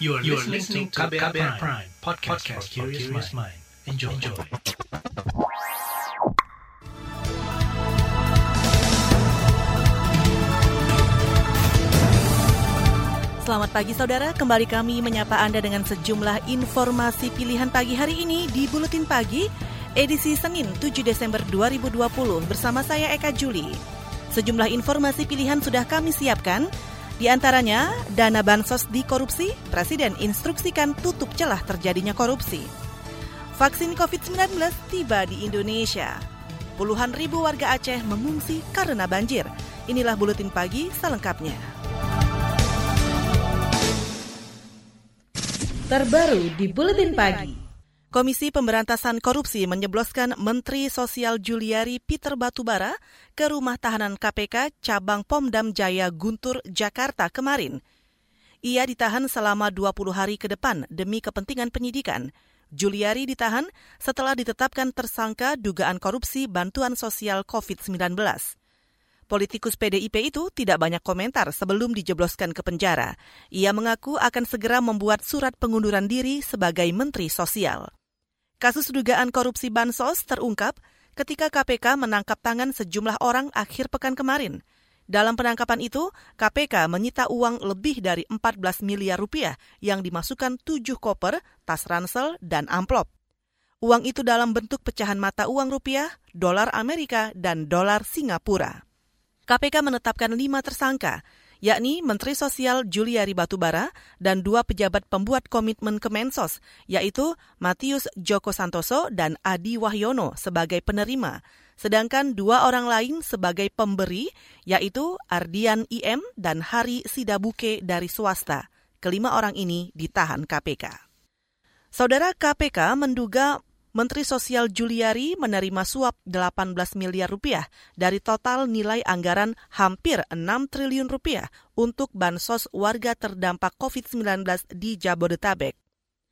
You are, listening, to KBR, KBR Prime, podcast, for curious mind. Enjoy. Enjoy. Selamat pagi saudara, kembali kami menyapa Anda dengan sejumlah informasi pilihan pagi hari ini di Buletin Pagi, edisi Senin 7 Desember 2020 bersama saya Eka Juli. Sejumlah informasi pilihan sudah kami siapkan, di antaranya, dana bansos di korupsi, Presiden instruksikan tutup celah terjadinya korupsi. Vaksin COVID-19 tiba di Indonesia. Puluhan ribu warga Aceh mengungsi karena banjir. Inilah Buletin Pagi selengkapnya. Terbaru di Buletin Pagi. Komisi Pemberantasan Korupsi menyebloskan Menteri Sosial Juliari Peter Batubara ke rumah tahanan KPK cabang Pomdam Jaya Guntur, Jakarta kemarin. Ia ditahan selama 20 hari ke depan demi kepentingan penyidikan. Juliari ditahan setelah ditetapkan tersangka dugaan korupsi bantuan sosial COVID-19. Politikus PDIP itu tidak banyak komentar sebelum dijebloskan ke penjara. Ia mengaku akan segera membuat surat pengunduran diri sebagai Menteri Sosial. Kasus dugaan korupsi bansos terungkap ketika KPK menangkap tangan sejumlah orang akhir pekan kemarin. Dalam penangkapan itu, KPK menyita uang lebih dari 14 miliar rupiah yang dimasukkan tujuh koper, tas ransel, dan amplop. Uang itu dalam bentuk pecahan mata uang rupiah, dolar Amerika, dan dolar Singapura. KPK menetapkan lima tersangka, yakni Menteri Sosial Juliari Batubara dan dua pejabat pembuat komitmen Kemensos, yaitu Matius Joko Santoso dan Adi Wahyono sebagai penerima, sedangkan dua orang lain sebagai pemberi, yaitu Ardian IM dan Hari Sidabuke dari swasta. Kelima orang ini ditahan KPK. Saudara KPK menduga Menteri Sosial Juliari menerima suap 18 miliar rupiah dari total nilai anggaran hampir 6 triliun rupiah untuk bansos warga terdampak COVID-19 di Jabodetabek.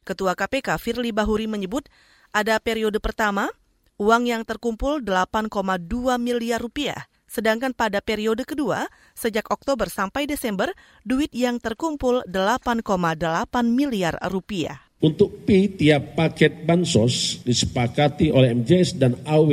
Ketua KPK Firly Bahuri menyebut ada periode pertama uang yang terkumpul 8,2 miliar rupiah, sedangkan pada periode kedua sejak Oktober sampai Desember duit yang terkumpul 8,8 miliar rupiah. Untuk P tiap paket bansos disepakati oleh MJS dan AW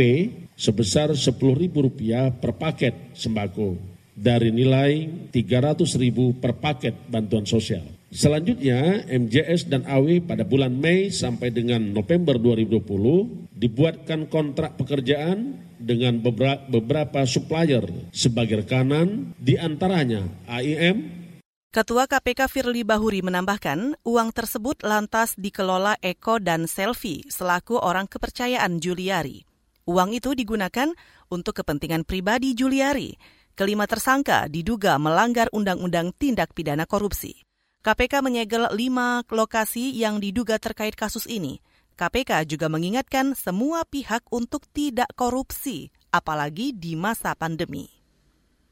sebesar Rp10.000 per paket sembako dari nilai Rp300.000 per paket bantuan sosial. Selanjutnya, MJS dan AW pada bulan Mei sampai dengan November 2020 dibuatkan kontrak pekerjaan dengan beberapa supplier sebagai rekanan, di antaranya AIM, Ketua KPK Firly Bahuri menambahkan, uang tersebut lantas dikelola Eko dan Selvi selaku orang kepercayaan Juliari. Uang itu digunakan untuk kepentingan pribadi Juliari. Kelima tersangka diduga melanggar Undang-Undang Tindak Pidana Korupsi. KPK menyegel lima lokasi yang diduga terkait kasus ini. KPK juga mengingatkan semua pihak untuk tidak korupsi, apalagi di masa pandemi.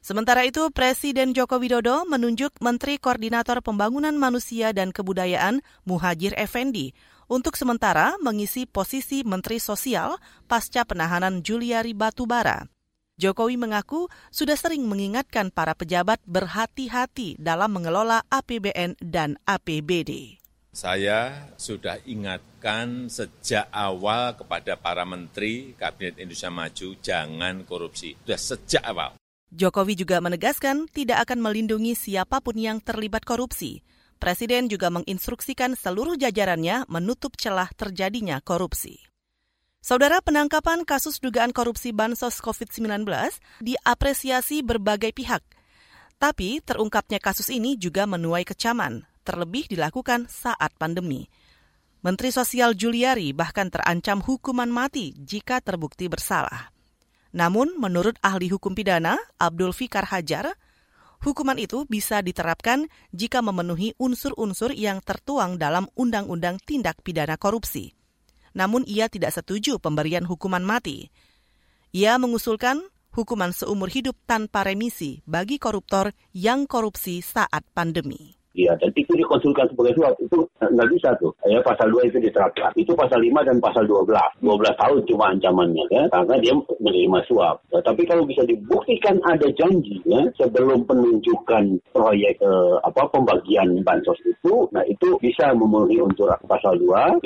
Sementara itu, Presiden Joko Widodo menunjuk Menteri Koordinator Pembangunan Manusia dan Kebudayaan Muhajir Effendi untuk sementara mengisi posisi Menteri Sosial pasca penahanan Juliari Batubara. Jokowi mengaku sudah sering mengingatkan para pejabat berhati-hati dalam mengelola APBN dan APBD. Saya sudah ingatkan sejak awal kepada para menteri Kabinet Indonesia Maju, jangan korupsi. Sudah sejak awal. Jokowi juga menegaskan tidak akan melindungi siapa pun yang terlibat korupsi. Presiden juga menginstruksikan seluruh jajarannya menutup celah terjadinya korupsi. Saudara penangkapan kasus dugaan korupsi bansos COVID-19 diapresiasi berbagai pihak. Tapi terungkapnya kasus ini juga menuai kecaman, terlebih dilakukan saat pandemi. Menteri Sosial Juliari bahkan terancam hukuman mati jika terbukti bersalah. Namun, menurut ahli hukum pidana Abdul Fikar Hajar, hukuman itu bisa diterapkan jika memenuhi unsur-unsur yang tertuang dalam Undang-Undang Tindak Pidana Korupsi. Namun ia tidak setuju pemberian hukuman mati. Ia mengusulkan hukuman seumur hidup tanpa remisi bagi koruptor yang korupsi saat pandemi. Ya, dan itu dikonsulkan sebagai suap. Itu nggak bisa tuh. Ya, pasal 2 itu diterapkan. Itu pasal 5 dan pasal 12. 12 tahun cuma ancamannya ya, karena dia menerima suap. Ya, tapi kalau bisa dibuktikan ada janji ya, sebelum penunjukan proyek eh, apa pembagian bansos itu, nah itu bisa memenuhi unsur pasal 2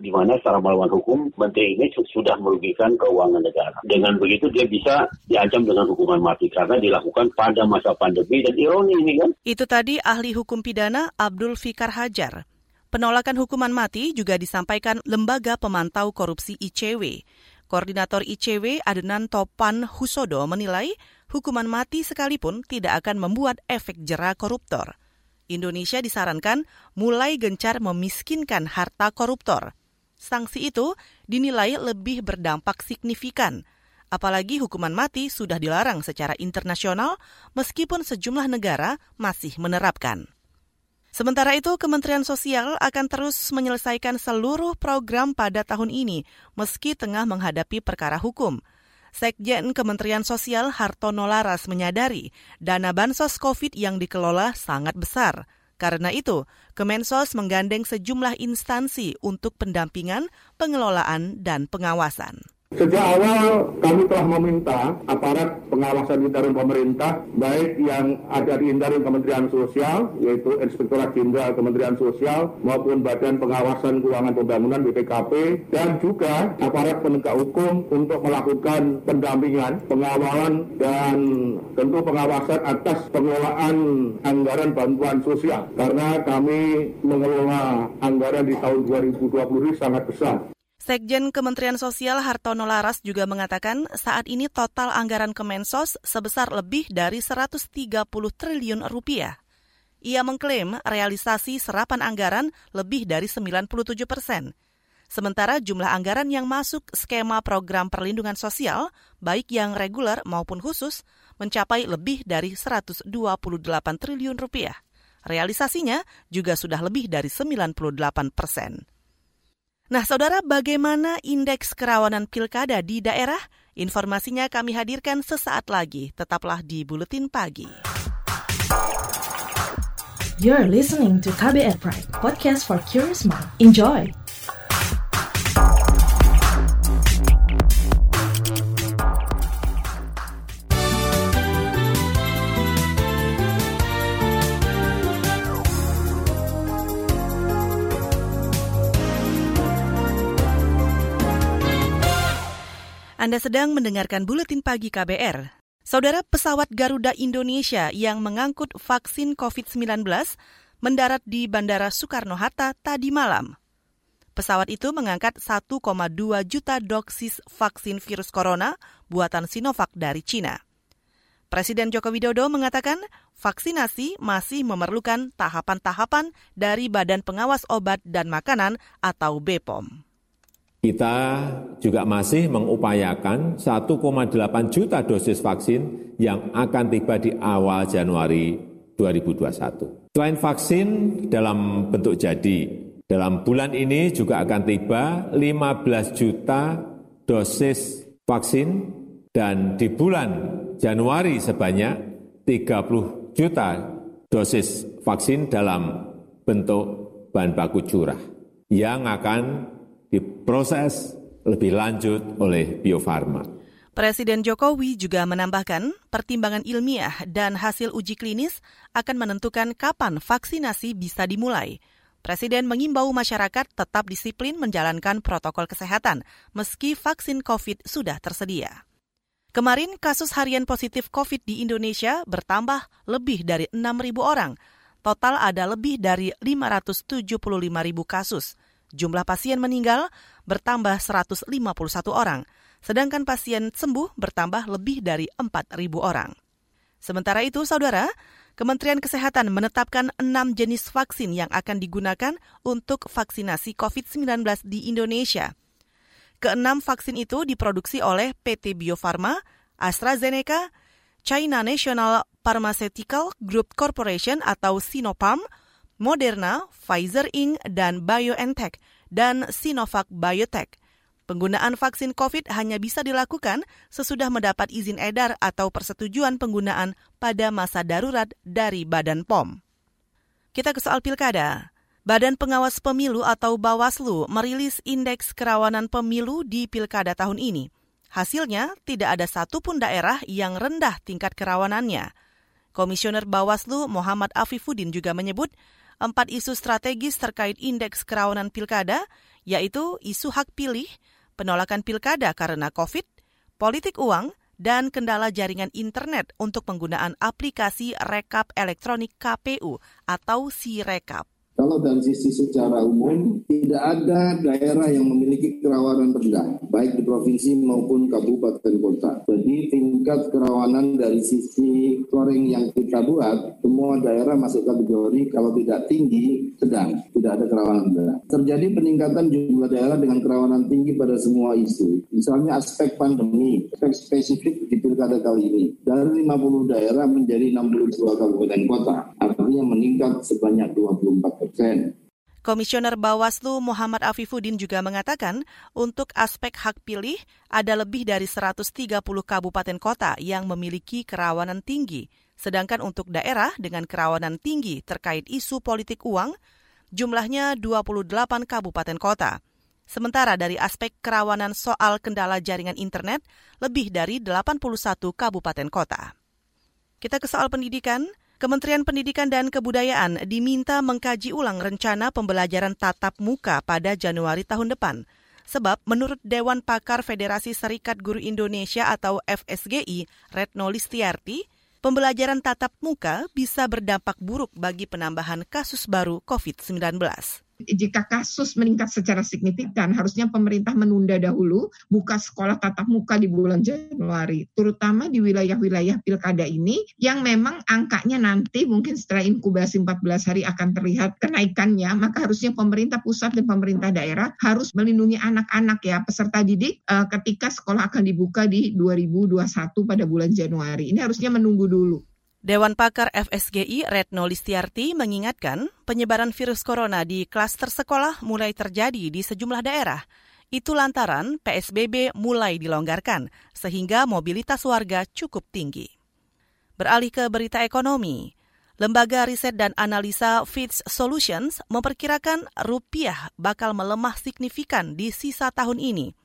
di mana secara melawan hukum menteri ini sudah merugikan keuangan negara. Dengan begitu dia bisa diancam dengan hukuman mati karena dilakukan pada masa pandemi dan ironi ini kan. Itu tadi ahli hukum pidana Abdul Fikar Hajar. Penolakan hukuman mati juga disampaikan Lembaga Pemantau Korupsi ICW. Koordinator ICW Adenan Topan Husodo menilai hukuman mati sekalipun tidak akan membuat efek jera koruptor. Indonesia disarankan mulai gencar memiskinkan harta koruptor. Sanksi itu dinilai lebih berdampak signifikan Apalagi hukuman mati sudah dilarang secara internasional meskipun sejumlah negara masih menerapkan. Sementara itu, Kementerian Sosial akan terus menyelesaikan seluruh program pada tahun ini meski tengah menghadapi perkara hukum. Sekjen Kementerian Sosial Hartono Laras menyadari dana bansos COVID yang dikelola sangat besar. Karena itu, Kemensos menggandeng sejumlah instansi untuk pendampingan, pengelolaan, dan pengawasan. Sejak awal kami telah meminta aparat pengawasan intern pemerintah, baik yang ada di intern Kementerian Sosial, yaitu Inspektorat Jenderal Kementerian Sosial, maupun Badan Pengawasan Keuangan Pembangunan BPKP, dan juga aparat penegak hukum untuk melakukan pendampingan, pengawalan, dan tentu pengawasan atas pengelolaan anggaran bantuan sosial. Karena kami mengelola anggaran di tahun 2020 ini sangat besar. Sekjen Kementerian Sosial Hartono Laras juga mengatakan saat ini total anggaran Kemensos sebesar lebih dari 130 triliun rupiah. Ia mengklaim realisasi serapan anggaran lebih dari 97 persen. Sementara jumlah anggaran yang masuk skema program perlindungan sosial, baik yang reguler maupun khusus, mencapai lebih dari 128 triliun rupiah. Realisasinya juga sudah lebih dari 98 persen. Nah, saudara, bagaimana indeks kerawanan pilkada di daerah? Informasinya kami hadirkan sesaat lagi. Tetaplah di Buletin Pagi. You're listening to KBR Pride, podcast for curious mind. Enjoy! Anda sedang mendengarkan buletin pagi KBR. Saudara pesawat Garuda Indonesia yang mengangkut vaksin COVID-19 mendarat di Bandara Soekarno-Hatta tadi malam. Pesawat itu mengangkat 1,2 juta dosis vaksin virus corona buatan Sinovac dari Cina. Presiden Joko Widodo mengatakan vaksinasi masih memerlukan tahapan-tahapan dari Badan Pengawas Obat dan Makanan atau BPOM. Kita juga masih mengupayakan 1,8 juta dosis vaksin yang akan tiba di awal Januari 2021. Selain vaksin dalam bentuk jadi, dalam bulan ini juga akan tiba 15 juta dosis vaksin dan di bulan Januari sebanyak 30 juta dosis vaksin dalam bentuk bahan baku curah yang akan diproses lebih lanjut oleh Bio Farma. Presiden Jokowi juga menambahkan pertimbangan ilmiah dan hasil uji klinis akan menentukan kapan vaksinasi bisa dimulai. Presiden mengimbau masyarakat tetap disiplin menjalankan protokol kesehatan meski vaksin COVID sudah tersedia. Kemarin kasus harian positif COVID di Indonesia bertambah lebih dari 6.000 orang. Total ada lebih dari 575.000 kasus. Jumlah pasien meninggal bertambah 151 orang, sedangkan pasien sembuh bertambah lebih dari 4.000 orang. Sementara itu, saudara, Kementerian Kesehatan menetapkan enam jenis vaksin yang akan digunakan untuk vaksinasi COVID-19 di Indonesia. Keenam vaksin itu diproduksi oleh PT Bio Farma, AstraZeneca, China National Pharmaceutical Group Corporation atau Sinopharm, Moderna, Pfizer Inc., dan BioNTech, dan Sinovac Biotech. Penggunaan vaksin COVID hanya bisa dilakukan sesudah mendapat izin edar atau persetujuan penggunaan pada masa darurat dari Badan POM. Kita ke soal pilkada. Badan Pengawas Pemilu atau Bawaslu merilis indeks kerawanan pemilu di pilkada tahun ini. Hasilnya, tidak ada satupun daerah yang rendah tingkat kerawanannya. Komisioner Bawaslu Muhammad Afifuddin juga menyebut empat isu strategis terkait indeks kerawanan pilkada, yaitu isu hak pilih, penolakan pilkada karena COVID, politik uang, dan kendala jaringan internet untuk penggunaan aplikasi rekap elektronik KPU atau Sirekap. Kalau dari sisi secara umum, tidak ada daerah yang memiliki kerawanan rendah, baik di provinsi maupun kabupaten kota. Jadi tingkat kerawanan dari sisi scoring yang kita buat, semua daerah masuk kategori kalau tidak tinggi, sedang. Tidak ada kerawanan rendah. Terjadi peningkatan jumlah daerah dengan kerawanan tinggi pada semua isu. Misalnya aspek pandemi, aspek spesifik di pilkada kali ini. Dari 50 daerah menjadi 62 kabupaten kota. Artinya meningkat sebanyak 24 persen. Komisioner Bawaslu Muhammad Afifuddin juga mengatakan untuk aspek hak pilih ada lebih dari 130 kabupaten kota yang memiliki kerawanan tinggi, sedangkan untuk daerah dengan kerawanan tinggi terkait isu politik uang, jumlahnya 28 kabupaten kota. Sementara dari aspek kerawanan soal kendala jaringan internet, lebih dari 81 kabupaten kota. Kita ke soal pendidikan. Kementerian Pendidikan dan Kebudayaan diminta mengkaji ulang rencana pembelajaran tatap muka pada Januari tahun depan. Sebab menurut Dewan Pakar Federasi Serikat Guru Indonesia atau FSGI, Retno Listiarti, pembelajaran tatap muka bisa berdampak buruk bagi penambahan kasus baru COVID-19 jika kasus meningkat secara signifikan, harusnya pemerintah menunda dahulu buka sekolah tatap muka di bulan Januari, terutama di wilayah-wilayah pilkada ini yang memang angkanya nanti mungkin setelah inkubasi 14 hari akan terlihat kenaikannya, maka harusnya pemerintah pusat dan pemerintah daerah harus melindungi anak-anak ya peserta didik uh, ketika sekolah akan dibuka di 2021 pada bulan Januari. Ini harusnya menunggu dulu. Dewan Pakar FSGI Retno Listiarti mengingatkan penyebaran virus corona di klaster sekolah mulai terjadi di sejumlah daerah. Itu lantaran PSBB mulai dilonggarkan, sehingga mobilitas warga cukup tinggi. Beralih ke berita ekonomi, Lembaga Riset dan Analisa Fitch Solutions memperkirakan rupiah bakal melemah signifikan di sisa tahun ini –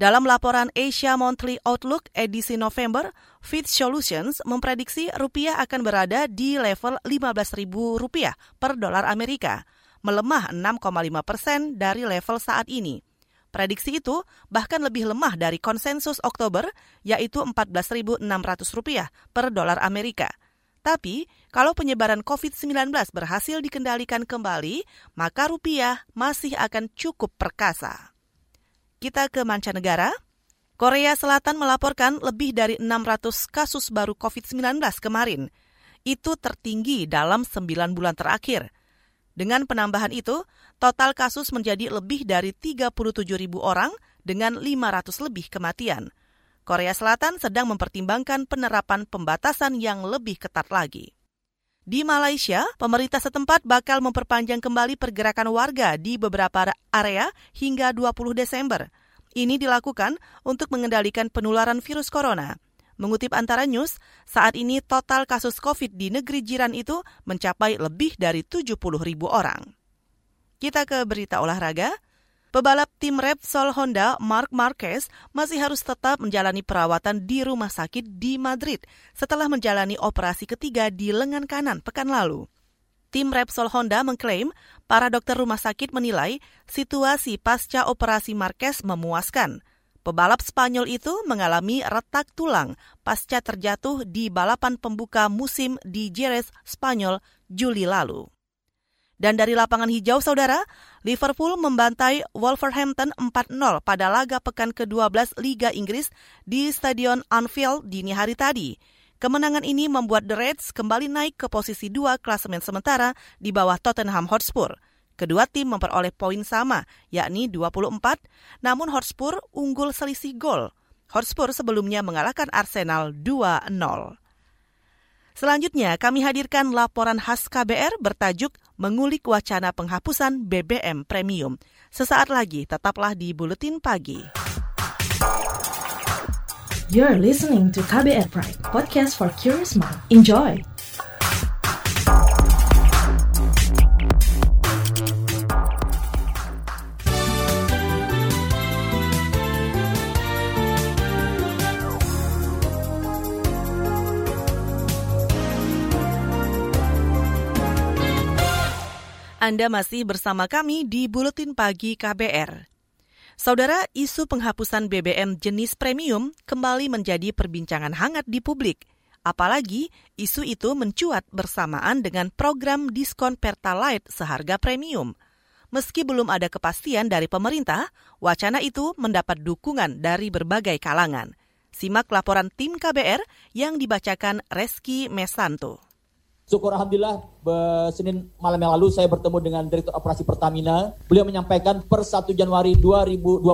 dalam laporan Asia Monthly Outlook edisi November, Fitch Solutions memprediksi rupiah akan berada di level 15.000 rupiah per dolar Amerika, melemah 6,5 persen dari level saat ini. Prediksi itu bahkan lebih lemah dari konsensus Oktober, yaitu 14.600 rupiah per dolar Amerika. Tapi, kalau penyebaran COVID-19 berhasil dikendalikan kembali, maka rupiah masih akan cukup perkasa. Kita ke mancanegara. Korea Selatan melaporkan lebih dari 600 kasus baru COVID-19 kemarin. Itu tertinggi dalam 9 bulan terakhir. Dengan penambahan itu, total kasus menjadi lebih dari 37 ribu orang dengan 500 lebih kematian. Korea Selatan sedang mempertimbangkan penerapan pembatasan yang lebih ketat lagi. Di Malaysia, pemerintah setempat bakal memperpanjang kembali pergerakan warga di beberapa area hingga 20 Desember. Ini dilakukan untuk mengendalikan penularan virus corona. Mengutip antara news, saat ini total kasus COVID di negeri jiran itu mencapai lebih dari 70 ribu orang. Kita ke berita olahraga. Pebalap tim Repsol Honda Mark Marquez masih harus tetap menjalani perawatan di rumah sakit di Madrid setelah menjalani operasi ketiga di lengan kanan pekan lalu. Tim Repsol Honda mengklaim para dokter rumah sakit menilai situasi pasca operasi Marquez memuaskan. Pebalap Spanyol itu mengalami retak tulang pasca terjatuh di balapan pembuka musim di Jerez, Spanyol, Juli lalu. Dan dari lapangan hijau, saudara, Liverpool membantai Wolverhampton 4-0 pada laga pekan ke-12 Liga Inggris di Stadion Anfield dini hari tadi. Kemenangan ini membuat The Reds kembali naik ke posisi dua klasemen sementara di bawah Tottenham Hotspur. Kedua tim memperoleh poin sama, yakni 24, namun Hotspur unggul selisih gol. Hotspur sebelumnya mengalahkan Arsenal 2-0. Selanjutnya, kami hadirkan laporan khas KBR bertajuk Mengulik Wacana Penghapusan BBM Premium. Sesaat lagi, tetaplah di Buletin Pagi. You're listening to KBR Pride, podcast for curious mind. Enjoy! Anda masih bersama kami di Buletin Pagi KBR. Saudara, isu penghapusan BBM jenis premium kembali menjadi perbincangan hangat di publik. Apalagi isu itu mencuat bersamaan dengan program diskon Pertalite seharga premium. Meski belum ada kepastian dari pemerintah, wacana itu mendapat dukungan dari berbagai kalangan. Simak laporan tim KBR yang dibacakan Reski Mesanto. Syukur Alhamdulillah Senin malam yang lalu saya bertemu dengan Direktur Operasi Pertamina. Beliau menyampaikan per 1 Januari 2021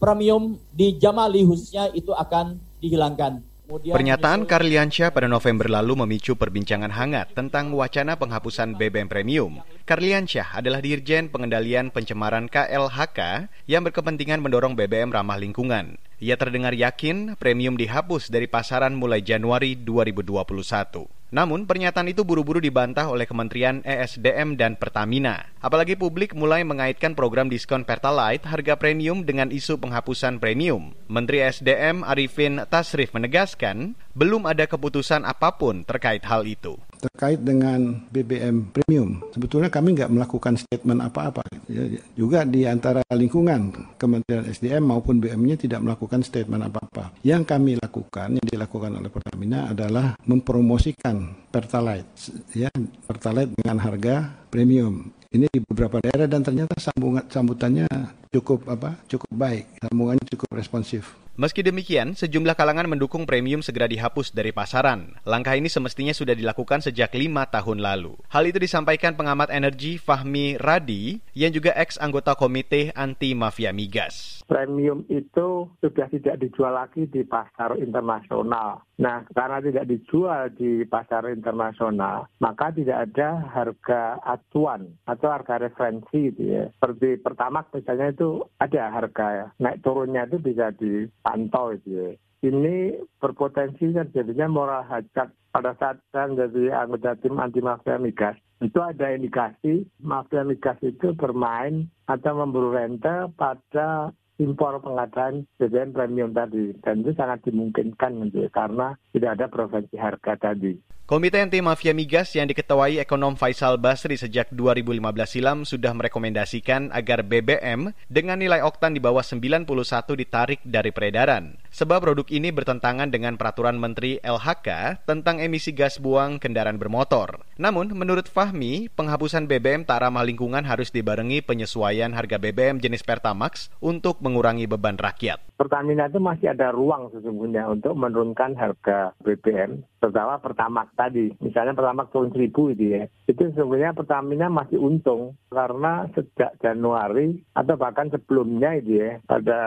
premium di Jamali khususnya itu akan dihilangkan. Kemudian Pernyataan Karliansyah pada November lalu memicu perbincangan hangat tentang wacana penghapusan BBM Premium. Karliansyah adalah Dirjen Pengendalian Pencemaran KLHK yang berkepentingan mendorong BBM ramah lingkungan. Ia terdengar yakin premium dihapus dari pasaran mulai Januari 2021. Namun, pernyataan itu buru-buru dibantah oleh Kementerian ESDM dan Pertamina. Apalagi publik mulai mengaitkan program diskon Pertalite harga premium dengan isu penghapusan premium. Menteri ESDM Arifin Tasrif menegaskan, belum ada keputusan apa pun terkait hal itu terkait dengan BBM premium. Sebetulnya kami nggak melakukan statement apa-apa. Ya, juga di antara lingkungan Kementerian SDM maupun BM-nya tidak melakukan statement apa-apa. Yang kami lakukan, yang dilakukan oleh Pertamina adalah mempromosikan Pertalite, ya Pertalite dengan harga premium. Ini di beberapa daerah dan ternyata sambungan sambutannya cukup apa? Cukup baik, sambungannya cukup responsif. Meski demikian, sejumlah kalangan mendukung premium segera dihapus dari pasaran. Langkah ini semestinya sudah dilakukan sejak lima tahun lalu. Hal itu disampaikan pengamat energi Fahmi Radi, yang juga ex-anggota Komite Anti Mafia Migas. Premium itu sudah tidak dijual lagi di pasar internasional. Nah, karena tidak dijual di pasar internasional, maka tidak ada harga acuan atau harga referensi gitu ya. Seperti pertama misalnya itu ada harga ya. naik turunnya itu bisa di pantau itu ya. Ini berpotensi terjadinya moral hajat pada saat saya menjadi anggota tim anti mafia migas. Itu ada indikasi mafia migas itu bermain atau memburu rente pada impor pengadaan BBM premium tadi. Dan itu sangat dimungkinkan gitu, karena tidak ada provinsi harga tadi. Komite Anti Mafia Migas yang diketuai ekonom Faisal Basri sejak 2015 silam sudah merekomendasikan agar BBM dengan nilai oktan di bawah 91 ditarik dari peredaran. Sebab produk ini bertentangan dengan peraturan Menteri LHK tentang emisi gas buang kendaraan bermotor. Namun, menurut Fahmi, penghapusan BBM tak ramah lingkungan harus dibarengi penyesuaian harga BBM jenis Pertamax untuk mengurangi beban rakyat. Pertamina itu masih ada ruang sesungguhnya untuk menurunkan harga BBM, terutama Pertamax tadi. Misalnya pertama turun seribu itu ya. Itu sebenarnya Pertamina masih untung karena sejak Januari atau bahkan sebelumnya itu ya pada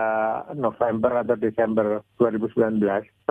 November atau Desember 2019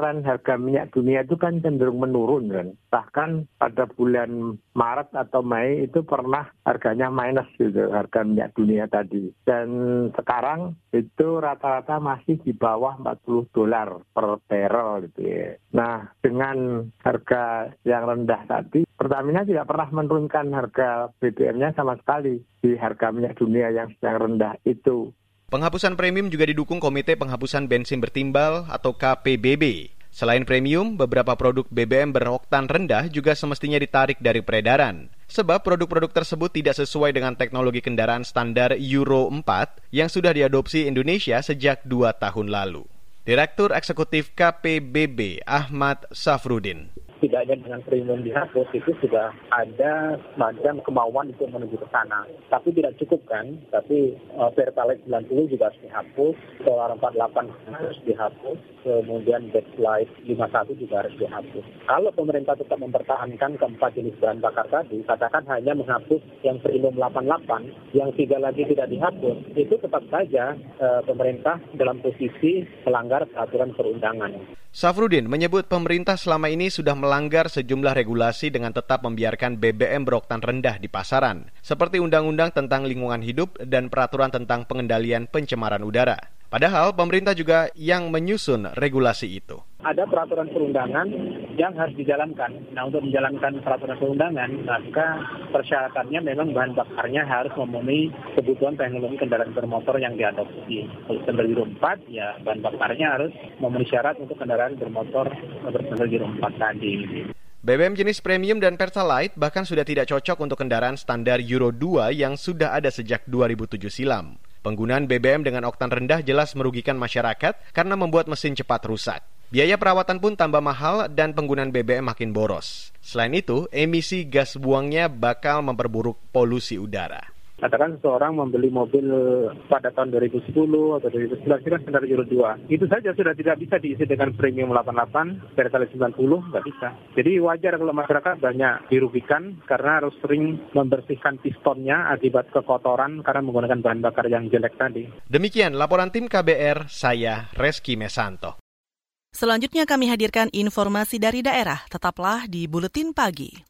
tren harga minyak dunia itu kan cenderung menurun kan. Bahkan pada bulan Maret atau Mei itu pernah harganya minus gitu harga minyak dunia tadi. Dan sekarang itu rata-rata masih bawah 40 dolar per barrel gitu ya. Nah, dengan harga yang rendah tadi, Pertamina tidak pernah menurunkan harga BBM-nya sama sekali di harga minyak dunia yang sedang rendah itu. Penghapusan premium juga didukung Komite Penghapusan Bensin Bertimbal atau KPBB. Selain premium, beberapa produk BBM beroktan rendah juga semestinya ditarik dari peredaran. Sebab produk-produk tersebut tidak sesuai dengan teknologi kendaraan standar Euro 4 yang sudah diadopsi Indonesia sejak dua tahun lalu. Direktur Eksekutif KPBB Ahmad Safrudin tidak hanya dengan premium dihapus itu sudah ada semacam kemauan untuk menuju ke sana. Tapi tidak cukup kan, tapi uh, Pertalite 90 juga harus dihapus, Solar 48 harus dihapus, kemudian Backlight 51 juga harus dihapus. Kalau pemerintah tetap mempertahankan keempat jenis bahan bakar tadi, katakan hanya menghapus yang premium 88, yang tiga lagi tidak dihapus, itu tetap saja uh, pemerintah dalam posisi melanggar peraturan perundangan. Safrudin menyebut pemerintah selama ini sudah melanggar sejumlah regulasi dengan tetap membiarkan BBM beroktan rendah di pasaran, seperti Undang-Undang tentang Lingkungan Hidup dan Peraturan tentang Pengendalian Pencemaran Udara. Padahal pemerintah juga yang menyusun regulasi itu. Ada peraturan perundangan yang harus dijalankan. Nah untuk menjalankan peraturan perundangan, maka persyaratannya memang bahan bakarnya harus memenuhi kebutuhan teknologi kendaraan bermotor yang diadopsi. Kalau standar Euro 4, ya bahan bakarnya harus memenuhi syarat untuk kendaraan bermotor berstandar Euro 4 tadi. BBM jenis premium dan Pertalite bahkan sudah tidak cocok untuk kendaraan standar Euro 2 yang sudah ada sejak 2007 silam. Penggunaan BBM dengan oktan rendah jelas merugikan masyarakat karena membuat mesin cepat rusak. Biaya perawatan pun tambah mahal dan penggunaan BBM makin boros. Selain itu, emisi gas buangnya bakal memperburuk polusi udara. Katakan seseorang membeli mobil pada tahun 2010 atau 2011 itu kan standar Euro 2. Itu saja sudah tidak bisa diisi dengan premium 88, Pertalite 90, nggak bisa. Jadi wajar kalau masyarakat banyak dirugikan karena harus sering membersihkan pistonnya akibat kekotoran karena menggunakan bahan bakar yang jelek tadi. Demikian laporan tim KBR, saya Reski Mesanto. Selanjutnya kami hadirkan informasi dari daerah. Tetaplah di Buletin Pagi.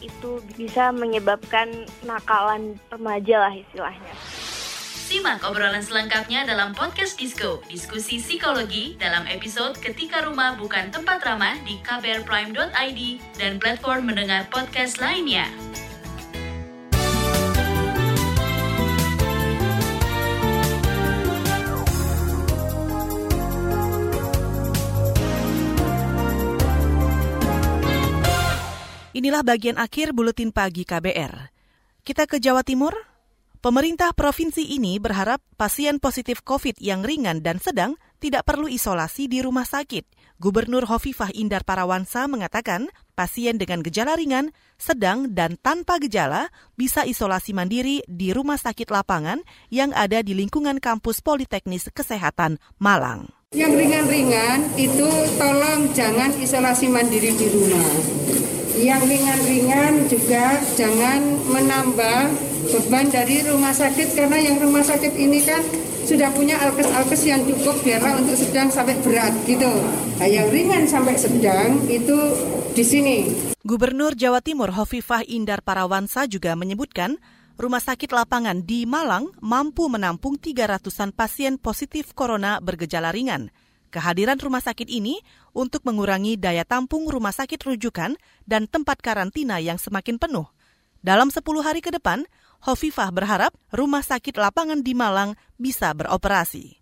itu bisa menyebabkan nakalan remaja lah istilahnya. Simak obrolan selengkapnya dalam podcast Disco, diskusi psikologi dalam episode Ketika Rumah Bukan Tempat Ramah di kbrprime.id dan platform mendengar podcast lainnya. Inilah bagian akhir buletin pagi KBR. Kita ke Jawa Timur. Pemerintah provinsi ini berharap pasien positif COVID yang ringan dan sedang tidak perlu isolasi di rumah sakit. Gubernur Hovifah Indar Parawansa mengatakan pasien dengan gejala ringan, sedang, dan tanpa gejala bisa isolasi mandiri di rumah sakit lapangan yang ada di lingkungan kampus Politeknis Kesehatan Malang. Yang ringan-ringan itu tolong jangan isolasi mandiri di rumah yang ringan-ringan juga jangan menambah beban dari rumah sakit karena yang rumah sakit ini kan sudah punya alkes-alkes yang cukup biarlah untuk sedang sampai berat gitu. Nah, yang ringan sampai sedang itu di sini. Gubernur Jawa Timur Hovifah Indar Parawansa juga menyebutkan rumah sakit lapangan di Malang mampu menampung 300-an pasien positif corona bergejala ringan. Kehadiran rumah sakit ini untuk mengurangi daya tampung rumah sakit rujukan dan tempat karantina yang semakin penuh. Dalam 10 hari ke depan, Hovifah berharap rumah sakit lapangan di Malang bisa beroperasi.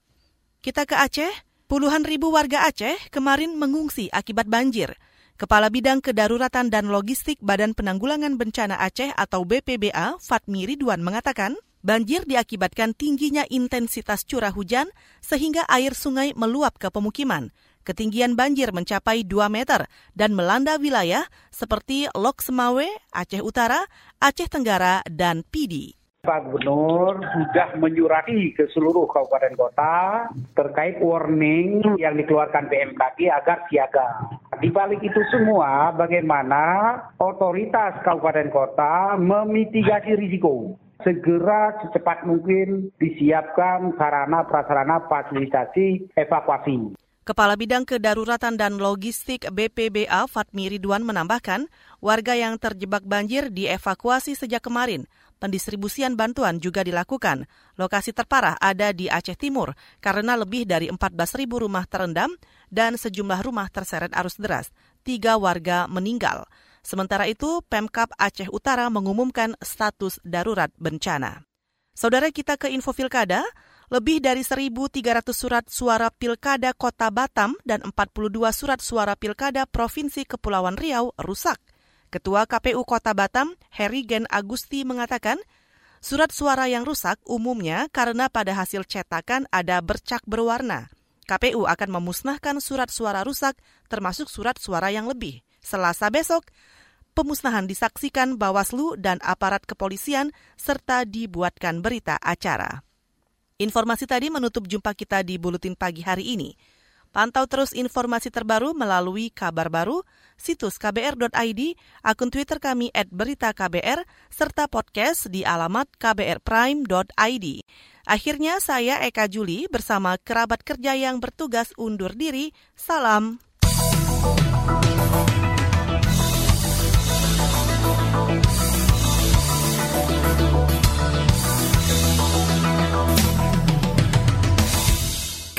Kita ke Aceh, puluhan ribu warga Aceh kemarin mengungsi akibat banjir. Kepala Bidang Kedaruratan dan Logistik Badan Penanggulangan Bencana Aceh atau BPBA, Fatmi Ridwan mengatakan, Banjir diakibatkan tingginya intensitas curah hujan sehingga air sungai meluap ke pemukiman. Ketinggian banjir mencapai 2 meter dan melanda wilayah seperti Lok Semawe, Aceh Utara, Aceh Tenggara, dan Pidi. Pak Gubernur sudah menyurati ke seluruh kabupaten kota terkait warning yang dikeluarkan BMKG agar siaga. Di balik itu semua, bagaimana otoritas kabupaten kota memitigasi risiko segera secepat mungkin disiapkan sarana prasarana fasilitasi evakuasi. Kepala Bidang Kedaruratan dan Logistik BPBA Fatmi Ridwan menambahkan, warga yang terjebak banjir dievakuasi sejak kemarin. Pendistribusian bantuan juga dilakukan. Lokasi terparah ada di Aceh Timur karena lebih dari 14.000 rumah terendam dan sejumlah rumah terseret arus deras. Tiga warga meninggal. Sementara itu, Pemkap Aceh Utara mengumumkan status darurat bencana. Saudara kita ke info Pilkada, lebih dari 1.300 surat suara Pilkada Kota Batam dan 42 surat suara Pilkada Provinsi Kepulauan Riau rusak. Ketua KPU Kota Batam, Heri Gen Agusti mengatakan, surat suara yang rusak umumnya karena pada hasil cetakan ada bercak berwarna. KPU akan memusnahkan surat suara rusak termasuk surat suara yang lebih. Selasa besok, pemusnahan disaksikan Bawaslu dan aparat kepolisian serta dibuatkan berita acara. Informasi tadi menutup jumpa kita di Buletin Pagi hari ini. Pantau terus informasi terbaru melalui kabar baru, situs kbr.id, akun Twitter kami at berita KBR, serta podcast di alamat kbrprime.id. Akhirnya saya Eka Juli bersama kerabat kerja yang bertugas undur diri. Salam.